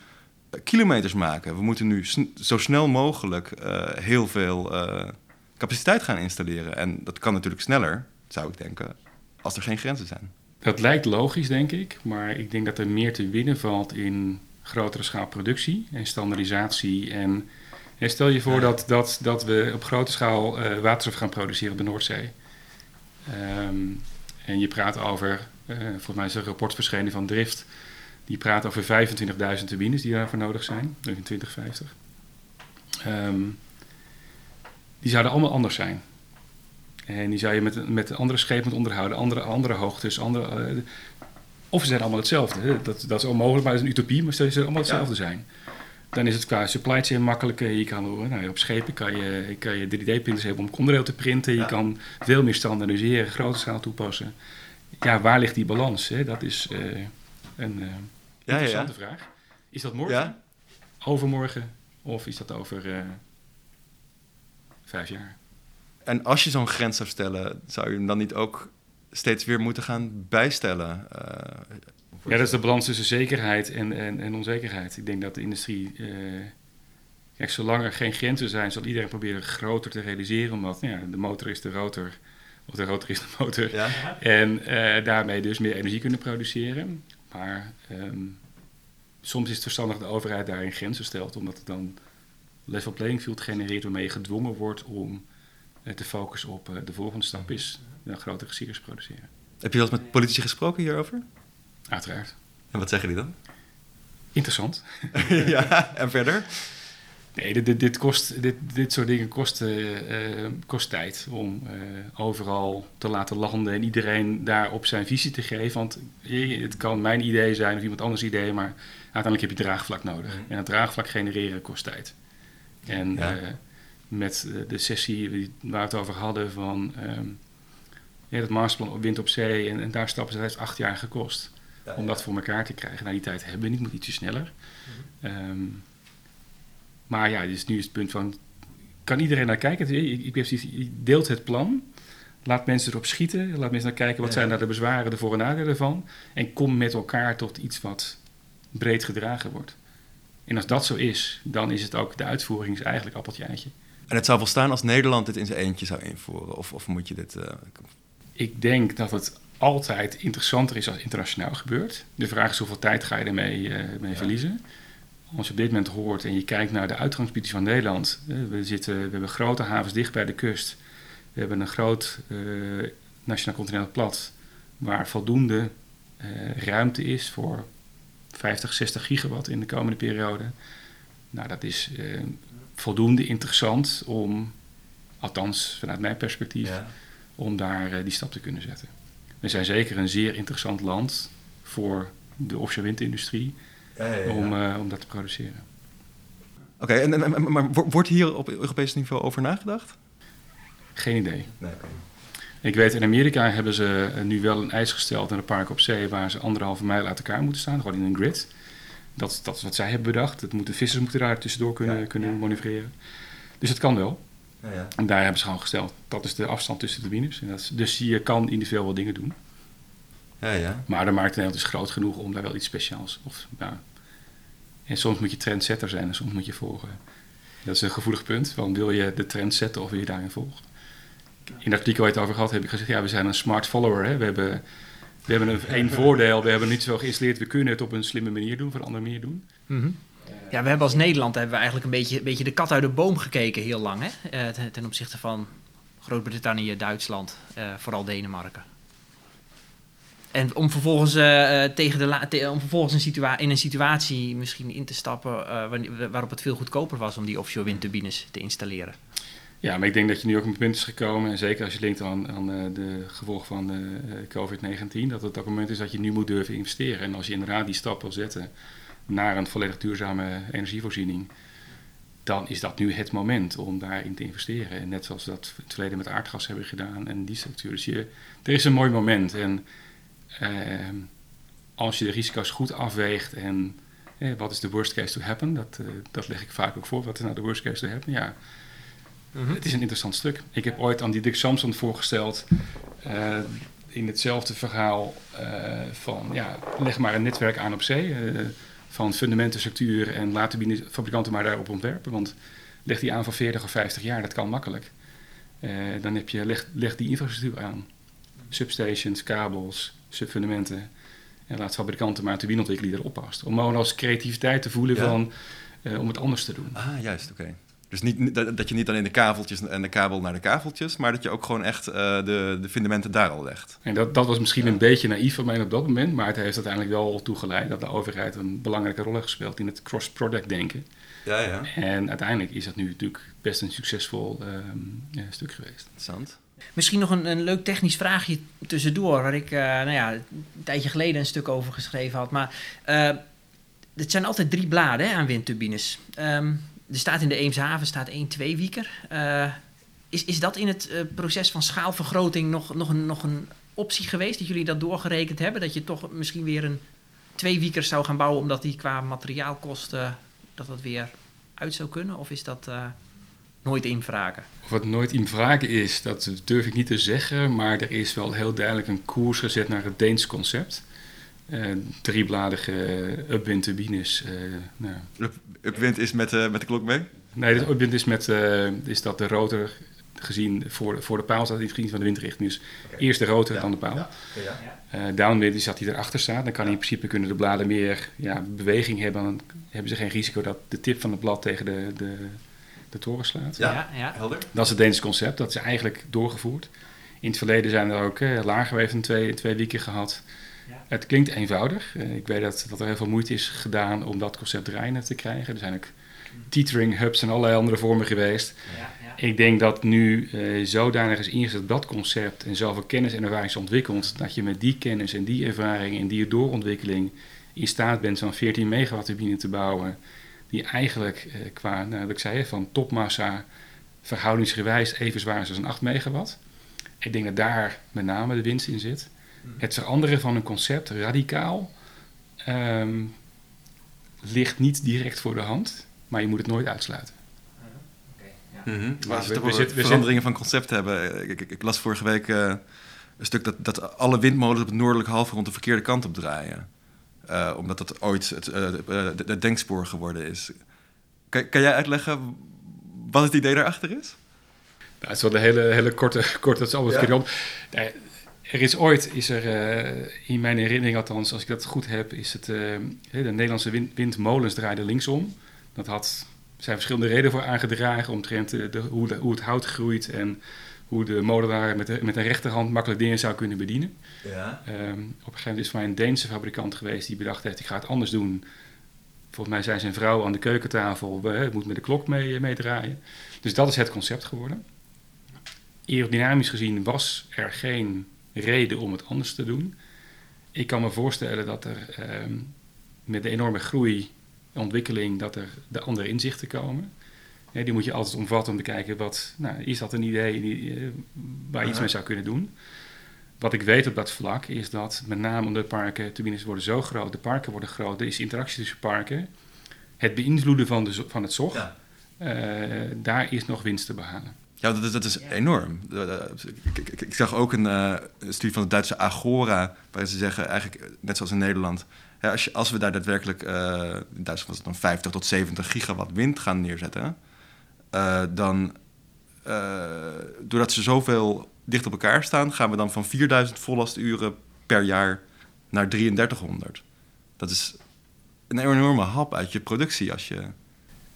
eh, kilometers maken. We moeten nu sn- zo snel mogelijk eh, heel veel eh, capaciteit gaan installeren. En dat kan natuurlijk sneller, zou ik denken, als er geen grenzen zijn. Dat lijkt logisch, denk ik. Maar ik denk dat er meer te winnen valt in grotere schaal productie en standaardisatie. En, en stel je voor dat, dat, dat we op grote schaal eh, waterstof gaan produceren op de Noordzee. Ehm, en je praat over, eh, volgens mij is er een rapport verschenen van Drift. Die praat over 25.000 turbines die daarvoor nodig zijn, in 2050. Ehm, die zouden allemaal anders zijn. En die zou je met, met andere schepen moeten onderhouden, andere, andere hoogtes, andere, eh, of ze zijn allemaal hetzelfde. Dat, dat is onmogelijk, maar dat is een utopie, maar stel je ze allemaal hetzelfde zijn. Dan is het qua supply chain makkelijker. Je kan, nou, op schepen kan je, kan je 3D-printers hebben om onderdeel te printen. Je Ja. kan veel meer standaardiseren, grote schaal toepassen. Ja, waar ligt die balans? Hè? Dat is eh, een eh, ja. interessante vraag. Is dat morgen, Ja? overmorgen of is dat over eh, vijf jaar? En als je zo'n grens zou stellen, zou je hem dan niet ook steeds weer moeten gaan bijstellen? eh, Ja, dat is de balans tussen zekerheid en, en, en onzekerheid. Ik denk dat de industrie. eh, kijk, zolang er geen grenzen zijn, zal iedereen proberen groter te realiseren. Omdat nou ja, de motor is de rotor. Of de rotor is de motor. Ja? En eh, daarmee dus meer energie kunnen produceren. Maar ehm, soms is het verstandig dat de overheid daarin grenzen stelt. Omdat het dan level playing field genereert waarmee je gedwongen wordt om te focussen op de volgende stap is. Een grotere series produceren. Heb je wel eens met politici gesproken hierover? Uiteraard. En wat zeggen die dan? Interessant. ja, en verder? Nee, dit, dit, dit kost, dit, dit soort dingen kost, eh, eh, kost tijd om eh, overal te laten landen en iedereen daar op zijn visie te geven. Want het kan mijn idee zijn of iemand anders idee, maar uiteindelijk heb je draagvlak nodig. Mhm. En het draagvlak genereren kost tijd. En Ja. met de sessie waar we het over hadden van ehm ja, dat masterplan op wind op zee en, en daar stappen ze, dat heeft acht jaar gekost om dat voor elkaar te krijgen. Nou, die tijd hebben we niet, moet ietsje sneller. Ehm, maar ja, dus nu is het punt van, kan iedereen naar kijken? Ik, ik heb deelt het plan, laat mensen erop schieten, laat mensen naar kijken wat Ja. zijn daar de bezwaren, de voor- en nadelen ervan. En kom met elkaar tot iets wat breed gedragen wordt. En als dat zo is, dan is het ook, de uitvoering is eigenlijk appeltje eitje. En het zou volstaan als Nederland dit in zijn eentje zou invoeren? Of, of moet je dit... eh, Ik denk dat het altijd interessanter is als internationaal gebeurt. De vraag is hoeveel tijd ga je ermee eh, mee verliezen. Als je op dit moment hoort en je kijkt naar de uitgangspositie van Nederland. eh, we, zitten, we hebben grote havens dicht bij de kust. We hebben een groot eh, nationaal continentaal plat. Waar voldoende ruimte is voor 50, 60 gigawatt in de komende periode. Nou, dat is voldoende interessant om, althans vanuit mijn perspectief, om daar eh, die stap te kunnen zetten. We zijn zeker een zeer interessant land voor de offshore windindustrie om, eh, om dat te produceren. Oké, en, en- en- maar wo- wordt hier op Europees niveau over nagedacht? Geen idee. Nee, Ik weet, in Amerika hebben ze eh, nu wel een eis gesteld in een park op zee waar ze anderhalve mijl uit elkaar moeten staan, gewoon in een grid. Dat, dat is wat zij hebben bedacht. Dat moeten, vissers moeten daar tussendoor kunnen, Ja. kunnen manoeuvreren. Dus het kan wel. Ja, ja. En daar hebben ze gewoon gesteld. Dat is de afstand tussen de turbines. En dat is, dus je kan individueel wel dingen doen. ja, ja. Maar de markt in Nederland is groot genoeg om daar wel iets speciaals. Of, ja. En soms moet je trendsetter zijn en soms moet je volgen. Dat is een gevoelig punt. Want wil je de trend zetten of wil je daarin volgen? In het artikel waar je het over gehad heb ik gezegd: ja, we zijn een smart follower. Hè. We hebben, we hebben een, één voordeel. We hebben niet zo geïnstalleerd. We kunnen het op een slimme manier doen, op een andere manier doen. Mhm. Ja, we hebben als Nederland hebben we eigenlijk een beetje, de kat uit de boom gekeken heel lang. Hè? Eh, ten, opzichte van Groot-Brittannië, Duitsland, eh, vooral Denemarken. En om vervolgens, eh, tegen de om vervolgens in een situatie misschien in te stappen waarop het veel goedkoper was om die offshore windturbines te installeren. Ja, maar ik denk dat je nu ook op het punt is gekomen. En zeker als je denkt aan, aan de gevolgen van eh, eh, COVID-19. Dat het ook een moment is dat je nu moet durven investeren. En als je inderdaad die stap wil zetten naar een volledig duurzame energievoorziening. Dan is dat nu het moment om daarin te investeren. En net zoals we dat in het verleden met aardgas hebben gedaan en die structuur. Dus je, er is een mooi moment. En ehm, als je de risico's goed afweegt en eh, wat is de worst case to happen? Dat, eh, dat leg ik vaak ook voor. Wat is nou de worst case to happen? Ja, het is een interessant stuk. Ik heb ooit aan Diederik Samson voorgesteld eh, in hetzelfde verhaal van ja, leg maar een netwerk aan op zee eh, van fundamenten, structuur en laat de bine- fabrikanten maar daarop ontwerpen. Want leg die aan voor 40 of 50 jaar, dat kan makkelijk. Eh, dan heb je, leg, leg die infrastructuur aan. Substations, kabels, subfundamenten. En laat fabrikanten maar een turbine ontwikkelen die erop past. Om gewoon als creativiteit te voelen Ja. van, eh, om het anders te doen. Ah, juist, oké. Dus niet, dat dat je niet dan in de kaveltjes en de kabel naar de kaveltjes, maar dat je ook gewoon echt eh, de, de fundamenten daar al legt. En dat, dat was misschien een beetje naïef van mij op dat moment, maar het heeft uiteindelijk wel toegeleid dat de overheid een belangrijke rol heeft gespeeld in het cross-product denken. Ja, ja. En uiteindelijk is dat nu natuurlijk best een succesvol ehm, ja, stuk geweest. Interessant. Misschien nog een, een leuk technisch vraagje tussendoor, waar ik eh, nou ja, een tijdje geleden een stuk over geschreven had. Maar eh het zijn altijd drie bladen hè, aan windturbines. Ehm, er staat in de Eemshaven staat 1 2 wieker. Eh, is, is dat in het eh, proces van schaalvergroting nog, nog, een, nog een optie geweest? Dat jullie dat doorgerekend hebben? Dat je toch misschien weer een twee wiekers zou gaan bouwen, omdat die qua materiaalkosten dat dat weer uit zou kunnen? Of is dat eh, nooit invragen? Of het nooit in vragen is, dat durf ik niet te zeggen, maar er is wel heel duidelijk een koers gezet naar het Deens concept. Eh, driebladige upwindturbines. eh nou, Up- Upwind is met, eh, met de klok mee? Nee, de upwind is, met, eh, is dat de rotor gezien voor, voor de paal staat, niet gezien van de windrichting. Dus eerst de rotor, dan de paal. Eh, downwind is dat hij erachter staat. Dan kan in principe kunnen de bladen meer ja, beweging hebben. Dan hebben ze geen risico dat de tip van het blad tegen de, de, de toren slaat. Ja. ja. Helder. Dat is het Deense concept. Dat is eigenlijk doorgevoerd. In het verleden zijn er ook eh, lagerweven twee, twee weken gehad. Ja. Het klinkt eenvoudig. Eh, ik weet dat, dat er heel veel moeite is gedaan om dat concept draaiende te krijgen. Er zijn ook teetering hubs en allerlei andere vormen geweest. Ja, Ik denk dat nu eh, zodanig is ingezet dat concept en zoveel kennis en ervaring is ontwikkeld, dat je met die kennis en die ervaring en die doorontwikkeling in staat bent zo'n 14 megawatt turbine te bouwen, die eigenlijk eh, qua, nou, wat ik zei, van topmassa verhoudingsgewijs even zwaar is als een 8 megawatt. Ik denk dat daar met name de winst in zit. Het veranderen van een concept radicaal ehm, ligt niet direct voor de hand, maar je moet het nooit uitsluiten. Mhm. Maar Maar als we we- het we veranderingen van concept hebben. Ik, ik, ik las vorige week eh, een stuk dat, dat alle windmolens op het noordelijk halfrond de verkeerde kant op draaien. Eh, omdat dat ooit het, eh, de- het denkspoor geworden is. Kan, kan jij uitleggen wat het idee daarachter is? Nou, het is wel een hele, hele korte, korte dat is allemaal Ja. op. Er is ooit, is er eh, in mijn herinnering althans, als ik dat goed heb, is het, eh, de Nederlandse wind, windmolens draaiden linksom. Dat had, zijn verschillende redenen voor aangedragen, omtrent de, de, hoe, de, hoe het hout groeit en hoe de molenaar met, de, met een rechterhand makkelijk dingen zou kunnen bedienen. Ja. Ehm, op een gegeven moment is voor mij een Deense fabrikant geweest die bedacht heeft, ik ga het anders doen. Volgens mij zijn zijn vrouw aan de keukentafel, we, het moet met de klok mee, meedraaien. Dus dat is het concept geworden. Aerodynamisch gezien was er geen reden om het anders te doen. Ik kan me voorstellen dat er ehm, met de enorme groei en ontwikkeling, dat er de andere inzichten komen. Die moet je altijd omvatten om te kijken, wat, nou, is dat een idee die, eh, waar je iets mee zou kunnen doen? Wat ik weet op dat vlak is dat met name omdat parken, turbines worden zo groot, de parken worden groot, er is interactie tussen parken. Het beïnvloeden van, de, van het zog, Ja. eh, daar is nog winst te behalen. Ja, dat, is- dat is enorm. Eh, Ik, ik, ik zag ook een, eh, een studie van de Duitse Agora, waarin ze zeggen, eigenlijk eh, net zoals in Nederland, hè, als, je, als we daar daadwerkelijk, eh, in Duitsland was het dan 50 tot 70 gigawatt wind gaan neerzetten, eh, dan, eh, doordat ze zoveel dicht op elkaar staan, gaan we dan van 4000 vollasturen per jaar naar 3300. Dat is een enorme hap uit je productie als je...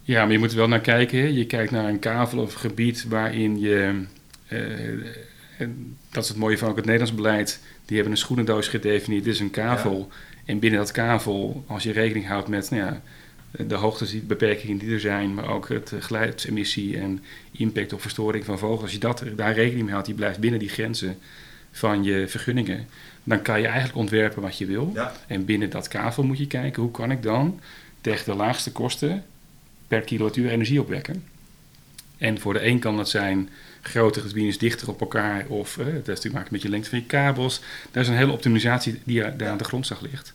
Ja, maar je moet er wel naar kijken. Je kijkt naar een kavel of gebied waarin je. eh, en dat is het mooie van ook het Nederlands beleid. Die hebben een schoenendoos gedefinieerd. Dit is een kavel. En binnen dat kavel, als je rekening houdt met nou ja, de hoogtebeperkingen die er zijn, maar ook het eh, geluidsemissie en impact op verstoring van vogels. Als je dat, daar rekening mee houdt, die blijft binnen die grenzen van je vergunningen. Dan kan je eigenlijk ontwerpen wat je wil. Ja. En binnen dat kavel moet je kijken, hoe kan ik dan tegen de laagste kosten per kilowattuur energie opwekken. En voor de een kan dat zijn grotere turbines dichter op elkaar of eh, het heeft natuurlijk te maken met je lengte van je kabels. Daar is een hele optimalisatie die daar aan de grondslag ligt.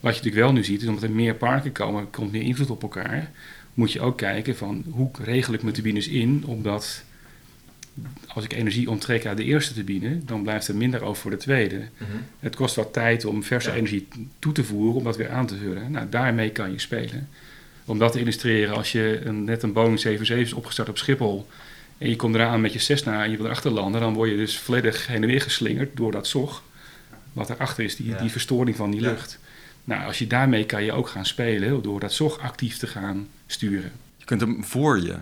Wat je natuurlijk wel nu ziet, is omdat er meer parken komen, komt meer invloed op elkaar, moet je ook kijken van hoe regel ik mijn turbines in, omdat als ik energie onttrek uit de eerste turbine, dan blijft er minder over voor de tweede. Het kost wat tijd om verse Ja. energie toe te voeren, om dat weer aan te vullen. Nou, daarmee kan je spelen. Om dat te illustreren, als je een, net een Boeing 77 is opgestart op Schiphol... en je komt eraan met je Cessna en je wil erachter landen... dan word je dus volledig heen en weer geslingerd door dat zog... wat erachter is, die, Ja. die verstoring van die Ja. lucht. Nou, als je daarmee kan je ook gaan spelen... door dat zog actief te gaan sturen. Je kunt hem voor je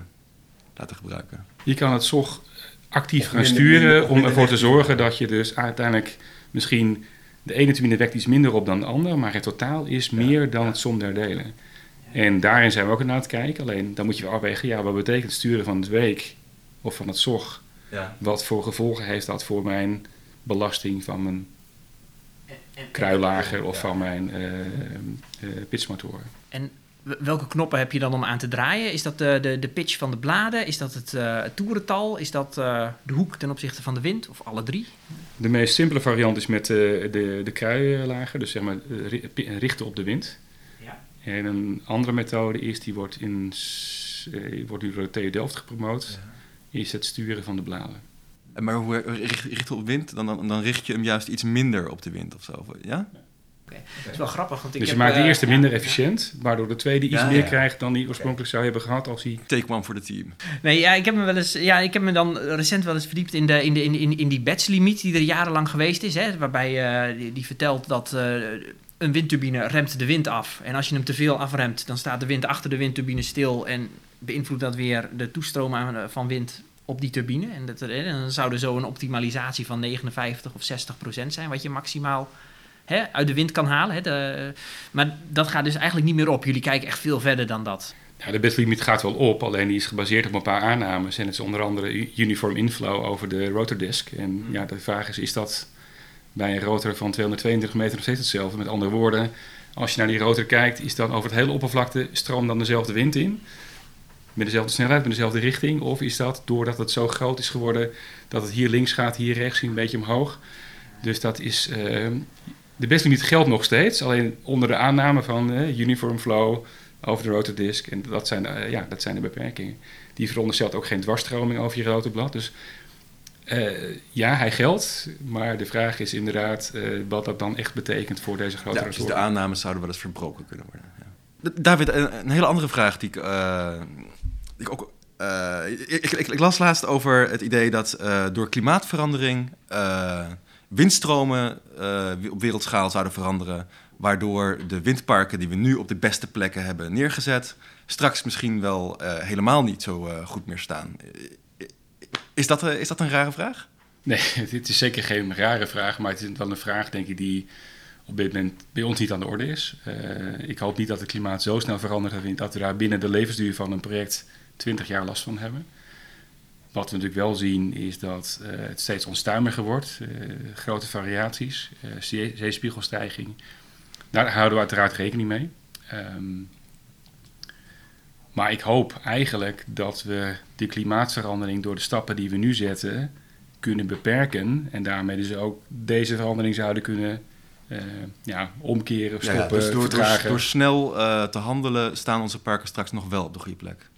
laten gebruiken. Je kan het zog actief Of gaan minder- sturen minder- om ervoor te zorgen dat je dus uiteindelijk misschien de ene turbine wekt iets minder op dan de andere, maar het totaal is meer dan het som der delen. En daarin zijn we ook naar aan het kijken. Alleen dan moet je wel afwegen, ja, wat betekent het sturen van het week of van het zog? Ja. Wat voor gevolgen heeft dat voor mijn belasting van mijn kruilager of van mijn eh eh, pitchmotoren? En welke knoppen heb je dan om aan te draaien? Is dat de, de, de pitch van de bladen? Is dat het, eh, het toerental? Is dat eh, de hoek ten opzichte van de wind? Of alle drie? De meest simpele variant is met eh, de, de kruilager, dus zeg maar richten op de wind. En een andere methode is, die wordt, in, eh, wordt nu door de TU Delft gepromoot, is het sturen van de bladen. En Maar hoe richt, richt op wind, dan, dan, dan richt je hem juist iets minder op de wind of zo. Ja? Dat is wel grappig. Want ik dus je heb, maakt de eh, eerste minder ja. efficiënt, waardoor de tweede iets Ja, meer ja. krijgt dan die oorspronkelijk zou hebben gehad als hij... Take one voor de team. Nee, ja, ik heb me wel eens, ja, ik heb me dan recent wel eens verdiept in, de, in, de, in, in, in die batchlimiet die er jarenlang geweest is. Hè, waarbij eh, die, die vertelt dat eh, een windturbine remt de wind af. En als je hem te veel afremt, dan staat de wind achter de windturbine stil en beïnvloedt dat weer de toestroom aan- van wind op die turbine. En, dat, en dan zou er zo een optimalisatie van 59 of 60 procent zijn, wat je maximaal hè, uit de wind kan halen. Hè, de, maar dat gaat dus eigenlijk niet meer op. Jullie kijken echt veel verder dan dat. De bedlimiet gaat wel op, alleen die is gebaseerd op een paar aannames. En het is onder andere uniform inflow over de rotordisk. En ja, de vraag is, is dat bij een rotor van 222 meter nog steeds hetzelfde? Met andere woorden, als je naar die rotor kijkt, is dan over het hele oppervlakte stroom dan dezelfde wind in? Met dezelfde snelheid, met dezelfde richting? Of is dat doordat het zo groot is geworden, dat het hier links gaat, hier rechts, een beetje omhoog? Dus dat is... Uh, de bedlimiet geldt nog steeds, alleen onder de aanname van uh, uniform flow over de rotordisk. En dat zijn, uh, ja, dat zijn de beperkingen. Die veronderstelt ook geen dwarsstroming over je rotorblad. Dus uh, ja, hij geldt. Maar de vraag is inderdaad uh, wat dat dan echt betekent voor deze grote ja, dus de aannames zouden wel eens verbroken kunnen worden. Ja. David, een, een, hele andere vraag die ik, ik ook... Ik, ik, ik, las laatst over het idee dat door klimaatverandering windstromen op wereldschaal zouden veranderen waardoor de windparken die we nu op de beste plekken hebben neergezet, straks misschien wel helemaal niet zo goed meer staan. Is dat, uh, is dat een rare vraag? Nee, dit is zeker geen rare vraag, maar het is wel een vraag denk ik die op dit moment bij ons niet aan de orde is. ik hoop niet dat het klimaat zo snel verandert dat we daar binnen de levensduur van een project 20 jaar last van hebben. Wat we natuurlijk wel zien is dat het steeds onstuimiger wordt. grote variaties, zeespiegelstijging, daar houden we uiteraard rekening mee. Um, maar ik hoop eigenlijk dat we de klimaatverandering door de stappen die we nu zetten kunnen beperken. En daarmee dus ook deze verandering zouden kunnen uh, ja, omkeren, stoppen, ja, dus door, door, door, snel uh, te handelen staan onze parken straks nog wel op de goede plek.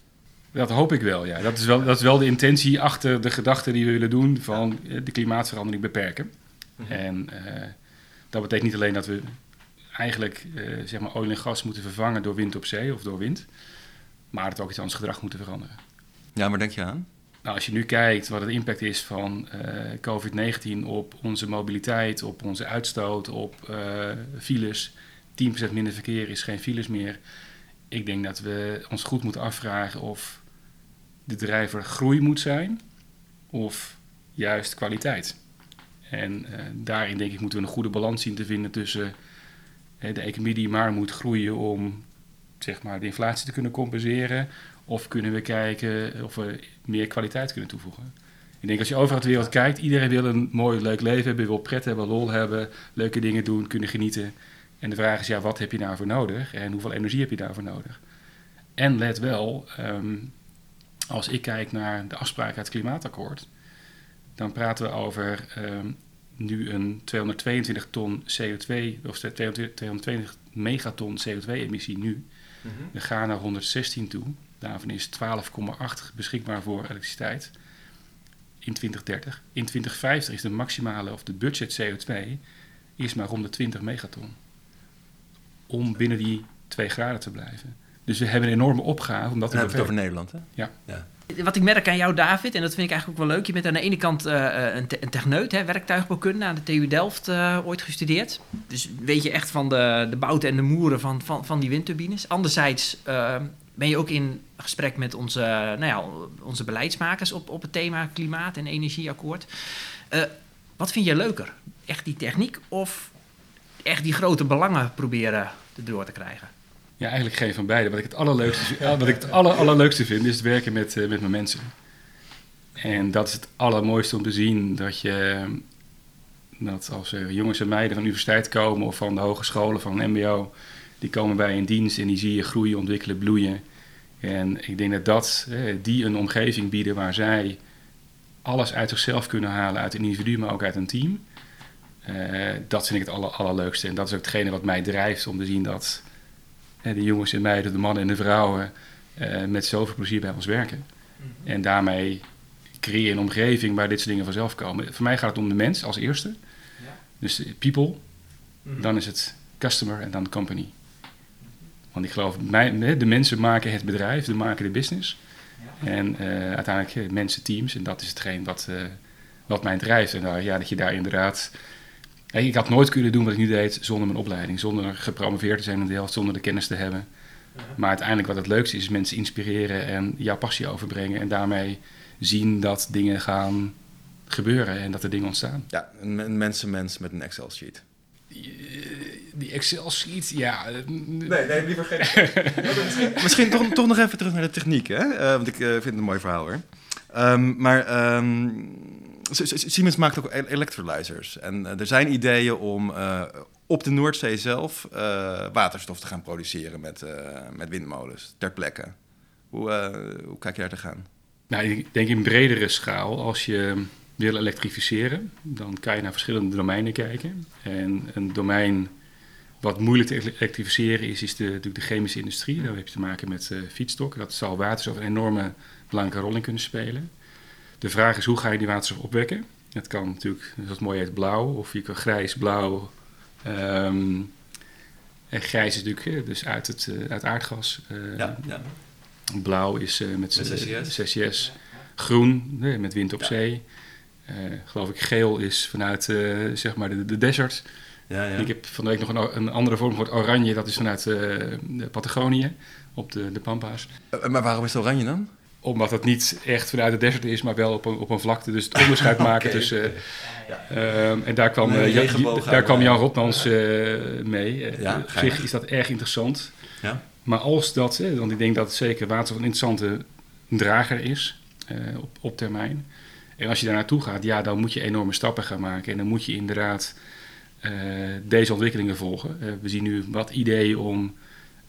Dat hoop ik wel, ja. Dat is wel, dat is wel de intentie achter de gedachte die we willen doen van eh, de klimaatverandering beperken. Mm -hmm. En uh, dat betekent niet alleen dat we eigenlijk zeg maar olie en gas moeten vervangen door wind op zee of door wind. Maar het ook iets anders gedrag moeten veranderen. Ja, waar denk je aan? Nou, als je nu kijkt wat het impact is van uh, COVID-19 op onze mobiliteit, op onze uitstoot, op uh, files. 10% minder verkeer is geen files meer. Ik denk dat we ons goed moeten afvragen of de drijver groei moet zijn of juist kwaliteit. En daarin denk ik moeten we een goede balans zien te vinden tussen de economie die maar moet groeien om zeg maar, de inflatie te kunnen compenseren? Of kunnen we kijken of we meer kwaliteit kunnen toevoegen? Ik denk als je overal de wereld kijkt, iedereen wil een mooi, leuk leven hebben, wil pret hebben, lol hebben, leuke dingen doen, kunnen genieten. En de vraag is, ja, wat heb je daarvoor nodig en hoeveel energie heb je daarvoor nodig? En let wel, um, als ik kijk naar de afspraken uit het klimaatakkoord, dan praten we over um, nu een 222 ton CO2, of 220 megaton CO2-emissie nu. Mm -hmm. We gaan naar 116 toe. Daarvan is 12,8 beschikbaar voor elektriciteit in 2030. In 2050 is de maximale, of de budget CO2, is maar 120 megaton. Om binnen die 2 graden te blijven. Dus we hebben een enorme opgave. Omdat we hebben het over Nederland, hè? Ja. ja. Wat ik merk aan jou, David, en dat vind ik eigenlijk ook wel leuk. Je bent aan de ene kant uh, een, te techneut, hè, werktuigbouwkunde, aan de TU Delft uh, ooit gestudeerd. Dus weet je echt van de, de bouten en de moeren van, van, van die windturbines. Anderzijds uh, ben je ook in gesprek met onze, nou ja, onze beleidsmakers op, op het thema klimaat- en energieakkoord. wat vind je leuker? Echt die techniek of echt die grote belangen proberen erdoor te krijgen? Ja, eigenlijk geen van beide. Wat ik het allerleukste, wat ik het aller, allerleukste vind, is het werken met, uh, met mijn mensen. En dat is het allermooiste om te zien dat je, dat als er jongens en meiden van de universiteit komen of van de hogescholen, van een MBO, die komen bij een dienst en die zie je groeien, ontwikkelen, bloeien. En ik denk dat dat, die een omgeving bieden waar zij alles uit zichzelf kunnen halen, uit een individu, maar ook uit een team. Dat vind ik het aller, allerleukste. En dat is ook hetgene wat mij drijft om te zien dat de jongens en meiden, de mannen en de vrouwen, uh, met zoveel plezier bij ons werken. Mhm. En daarmee creëer je een omgeving waar dit soort dingen vanzelf komen. Voor mij gaat het om de mens als eerste. Ja. Dus people, mm. dan is het customer en dan company. Want ik geloof, de mensen maken het bedrijf, de maken de business. Ja. En uh, uiteindelijk mensen, teams. En dat is hetgeen wat, uh, wat mij drijft. En uh, ja, dat je daar inderdaad ik had nooit kunnen doen wat ik nu deed zonder mijn opleiding, zonder gepromoveerd te zijn in de helft, zonder de kennis te hebben. Maar uiteindelijk wat het leukste is, is mensen inspireren en jouw passie overbrengen en daarmee zien dat dingen gaan gebeuren en dat er dingen ontstaan. Ja, een mensenmens met een Excel-sheet. die Excel-sheet, ja. eh, Nee, nee, liever geen. Misschien toch, toch nog even terug naar de techniek, hè? Eh, want ik eh, vind het een mooi verhaal, hoor. Ehm, maar ehm, Siemens maakt ook electrolyzers. En eh, er zijn ideeën om eh, op de Noordzee zelf eh, waterstof te gaan produceren met, met windmolens ter plekke. Hoe, hoe kijk je daar tegenaan? Nou, ik denk in bredere schaal, als je wil elektrificeren, dan kan je naar verschillende domeinen kijken. En een domein wat moeilijk te ele- elektrificeren is, is de, natuurlijk de chemische industrie. Daar heb je te maken met fietstokken. Dat zal waterstof een enorme belangrijke rol in kunnen spelen. De vraag is, hoe ga je die waterstof opwekken? Het kan natuurlijk, zoals het mooi heet, blauw, of je kan grijs, blauw. Ehm, en grijs is natuurlijk eh, dus uit, het, eh, uit aardgas. eh, ja. Blauw is met, Met CCS. CCS. Groen nee, met wind op Ja. zee. Geloof ik, geel is vanuit zeg maar de, de desert. ja, ja. Ik heb van de week nog een, andere vorm voor het oranje. Dat is vanuit de Patagonië op de, de Pampa's. Maar waarom is het oranje dan? Omdat het niet echt vanuit de desert is, maar wel op een, op een vlakte. Dus het onderscheid maken tussen... ehm, en daar kwam, eh, Jan- daar kwam eh, Jan Rotmans eh, mee. Eh, Ja, op zich is dat erg interessant. Ja. Maar als dat, hè, want ik denk dat zeker waterstof een interessante drager is eh, op, op termijn. En als je daar naartoe gaat, ja, dan moet je enorme stappen gaan maken. En dan moet je inderdaad eh, deze ontwikkelingen volgen. Eh, we zien nu wat ideeën om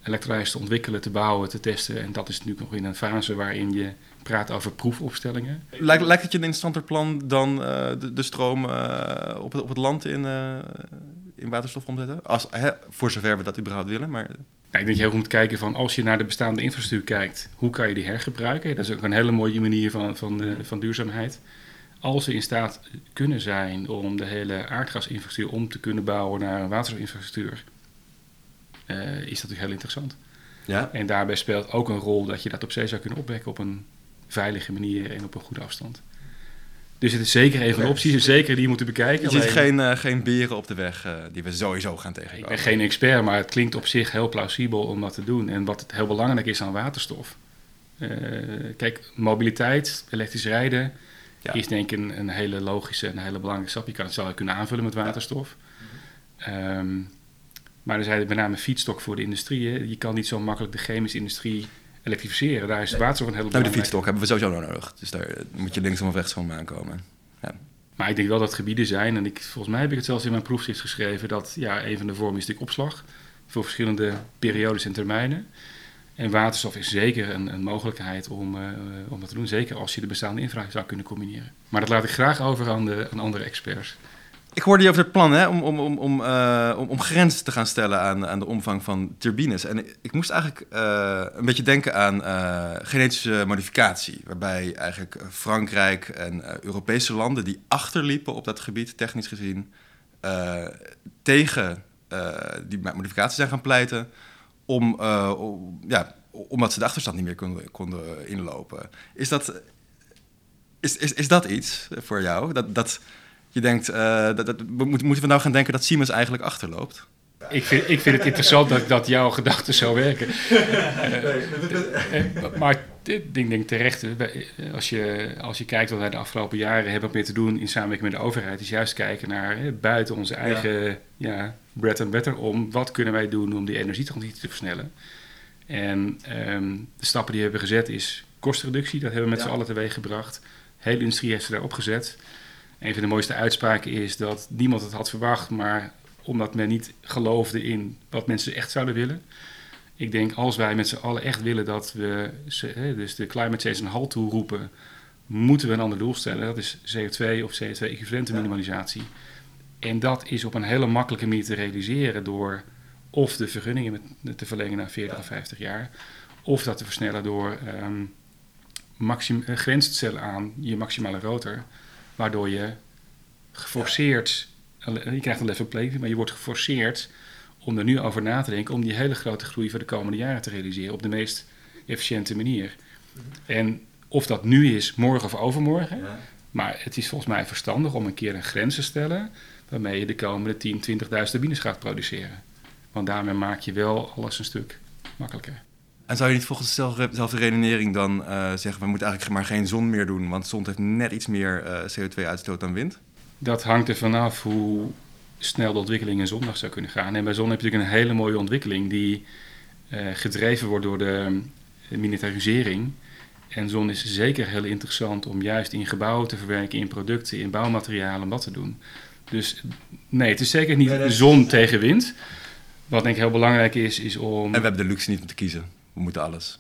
elektrolyzers te ontwikkelen, te bouwen, te testen. En dat is natuurlijk nog in een fase waarin je praat over proefopstellingen. Lijkt, lijkt het je een interessanter plan dan eh, de, de stroom eh, op, het, op het land in, eh, in waterstof omzetten? Als, hè, voor zover we dat überhaupt willen, maar... Ja, ik denk dat je heel goed moet kijken van als je naar de bestaande infrastructuur kijkt, hoe kan je die hergebruiken? Dat is ook een hele mooie manier van, van, van duurzaamheid. Als we in staat kunnen zijn om de hele aardgasinfrastructuur om te kunnen bouwen naar een waterstofinfrastructuur, eh, is dat natuurlijk heel interessant. Ja. En daarbij speelt ook een rol dat je dat op zee zou kunnen opwekken op een veilige manier en op een goede afstand. Dus het is zeker een van de Oké. opties, zeker die je moet bekijken. Je ziet Alleen- geen, eh, geen beren op de weg eh, die we sowieso gaan ik tegenkomen. ben geen expert, maar het klinkt op zich heel plausibel om dat te doen. En wat heel belangrijk is aan waterstof. Kijk, mobiliteit, elektrisch rijden Ja. is denk ik een, een hele logische en een hele belangrijke stap. Je kan het zelf kunnen aanvullen met waterstof. Ehm, maar er zijn met name fietstok voor de industrie. Je kan niet zo makkelijk de chemische industrie elektrificeren. Daar is waterstof een hele Nou, de belangrijke. fietstok hebben we sowieso nog nodig. Dus daar eh, moet je linksom of rechtsom aankomen. Maar ik denk wel dat gebieden zijn, en ik, volgens mij heb ik het zelfs in mijn proefschrift geschreven, dat ja, een van de vormen is natuurlijk opslag voor verschillende periodes en termijnen. En waterstof is zeker een, een mogelijkheid om, eh, om dat te doen, zeker als je de bestaande infra zou kunnen combineren. Maar dat laat ik graag over aan, de, aan andere experts. Ik hoorde je over het plan hè, om, om, om, eh, om, om grenzen te gaan stellen aan, aan de omvang van turbines. En ik, moest eigenlijk eh, een beetje denken aan eh, genetische modificatie. Waarbij eigenlijk Frankrijk en Europese landen die achterliepen op dat gebied, technisch gezien, tegen die modificatie zijn gaan pleiten. Om, om- ja, omdat ze de achterstand niet meer konden, konden inlopen. Is dat, is, is, is dat iets voor jou? Dat, dat, je denkt, eh, dat, dat, moeten moeten we nou gaan denken dat Siemens eigenlijk achterloopt? Ik vind, ik vind het interessant dat, dat jouw gedachten zo werken. Eh, maar dit ding denk terecht, als je, als je kijkt wat wij de afgelopen jaren hebben meer te doen in samenwerking met de overheid, is juist kijken naar hè, buiten onze eigen ja. bread and butter om wat kunnen wij doen om die energietransitie te versnellen. En ehm, de stappen die we hebben gezet is kostenreductie, dat hebben we met Ja. z'n allen teweeg gebracht. De hele industrie heeft ze daarop gezet. Een van de mooiste uitspraken is dat niemand het had verwacht, maar omdat men niet geloofde in wat mensen echt zouden willen. Ik denk als wij met z'n allen echt willen dat we dus de climate change een halt toeroepen, moeten we een ander doel stellen. Dat is CO2 of CO2-equivalente minimalisatie. En dat is op een hele makkelijke manier te realiseren door of de vergunningen te verlengen naar 40 of 50 jaar, of dat te versnellen door ehm maxim, grens te stellen aan je maximale rotor, waardoor je geforceerd, je krijgt een level playing, maar je wordt geforceerd om er nu over na te denken om die hele grote groei voor de komende jaren te realiseren op de meest efficiënte manier. En of dat nu is, morgen of overmorgen, maar het is volgens mij verstandig om een keer een grens te stellen waarmee je de komende 10, 20.000 turbines gaat produceren. Want daarmee maak je wel alles een stuk makkelijker. En zou je niet volgens dezelfde redenering dan eh, zeggen... we moeten eigenlijk maar geen zon meer doen... want zon heeft net iets meer eh, CO2-uitstoot dan wind? Dat hangt er vanaf hoe snel de ontwikkeling in zondag zou kunnen gaan. En bij zon heb je natuurlijk een hele mooie ontwikkeling die eh, gedreven wordt door de eh, militarisering. En zon is zeker heel interessant om juist in gebouwen te verwerken, in producten, in bouwmaterialen, om dat te doen. Dus nee, het is zeker niet Nee, zon tegen wind. Wat denk ik heel belangrijk is, is om... En we hebben de luxe niet om te kiezen. We moeten alles.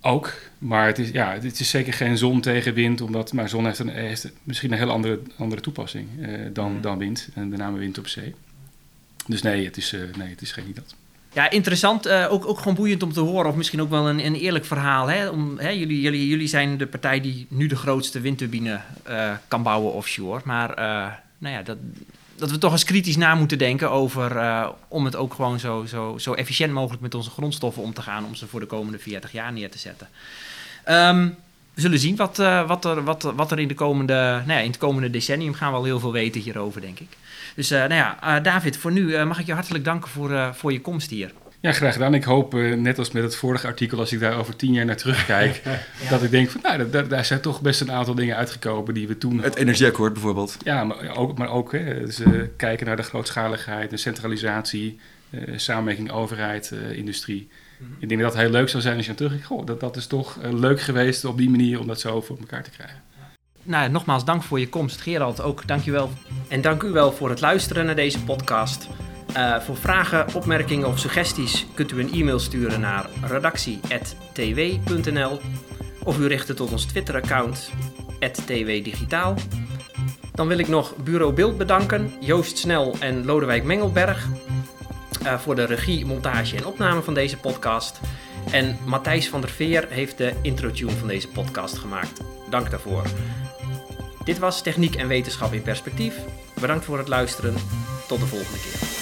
Ook, maar het is, ja, het is zeker geen zon tegen wind, omdat, maar zon heeft, een, heeft misschien een heel andere, andere toepassing eh, dan, dan wind, en met name wind op zee. Dus nee, het is, eh, nee, het is geen niet dat. Ja, interessant. eh, ook, ook gewoon boeiend om te horen. Of misschien ook wel een, een eerlijk verhaal. Hè? Om, hè, jullie, jullie, jullie zijn de partij die nu de grootste windturbine eh, kan bouwen offshore. Maar eh, nou ja, dat, dat we toch eens kritisch na moeten denken over... eh, om het ook gewoon zo, zo, zo efficiënt mogelijk met onze grondstoffen om te gaan... om ze voor de komende 40 jaar neer te zetten. Ehm, we zullen zien wat, eh, wat, er, wat, wat er in, de komende, nou ja, in het komende decennium gaan we al heel veel weten hierover, denk ik. Dus eh, nou ja, David, voor nu mag ik je hartelijk danken voor, voor je komst hier. Ja, graag gedaan. Ik hoop, eh, net als met het vorige artikel, als ik daar over tien jaar naar terugkijk, dat ik denk van, nou, daar, daar zijn toch best een aantal dingen uitgekomen die we toen... Het energieakkoord bijvoorbeeld. Ja, maar ook, maar ook hè, dus, eh, kijken naar de grootschaligheid, de centralisatie, eh, samenwerking overheid, eh, industrie. Ik denk dat het heel leuk zou zijn als je aan terugkijkt. Goh, dat, dat is toch leuk geweest op die manier om dat zo voor elkaar te krijgen. Nou, nogmaals dank voor je komst. Gerald, ook dankjewel. En dank u wel voor het luisteren naar deze podcast. Eh, voor vragen, opmerkingen of suggesties kunt u een e-mail sturen naar redactie.tw.nl of u richt het tot ons Twitter-account @twdigitaal. Dan wil ik nog Bureau Beeld bedanken, Joost Snel en Lodewijk Mengelberg eh, voor de regie, montage en opname van deze podcast. En Matthijs van der Veer heeft de intro-tune van deze podcast gemaakt. Dank daarvoor. Dit was Techniek en Wetenschap in Perspectief. Bedankt voor het luisteren. Tot de volgende keer.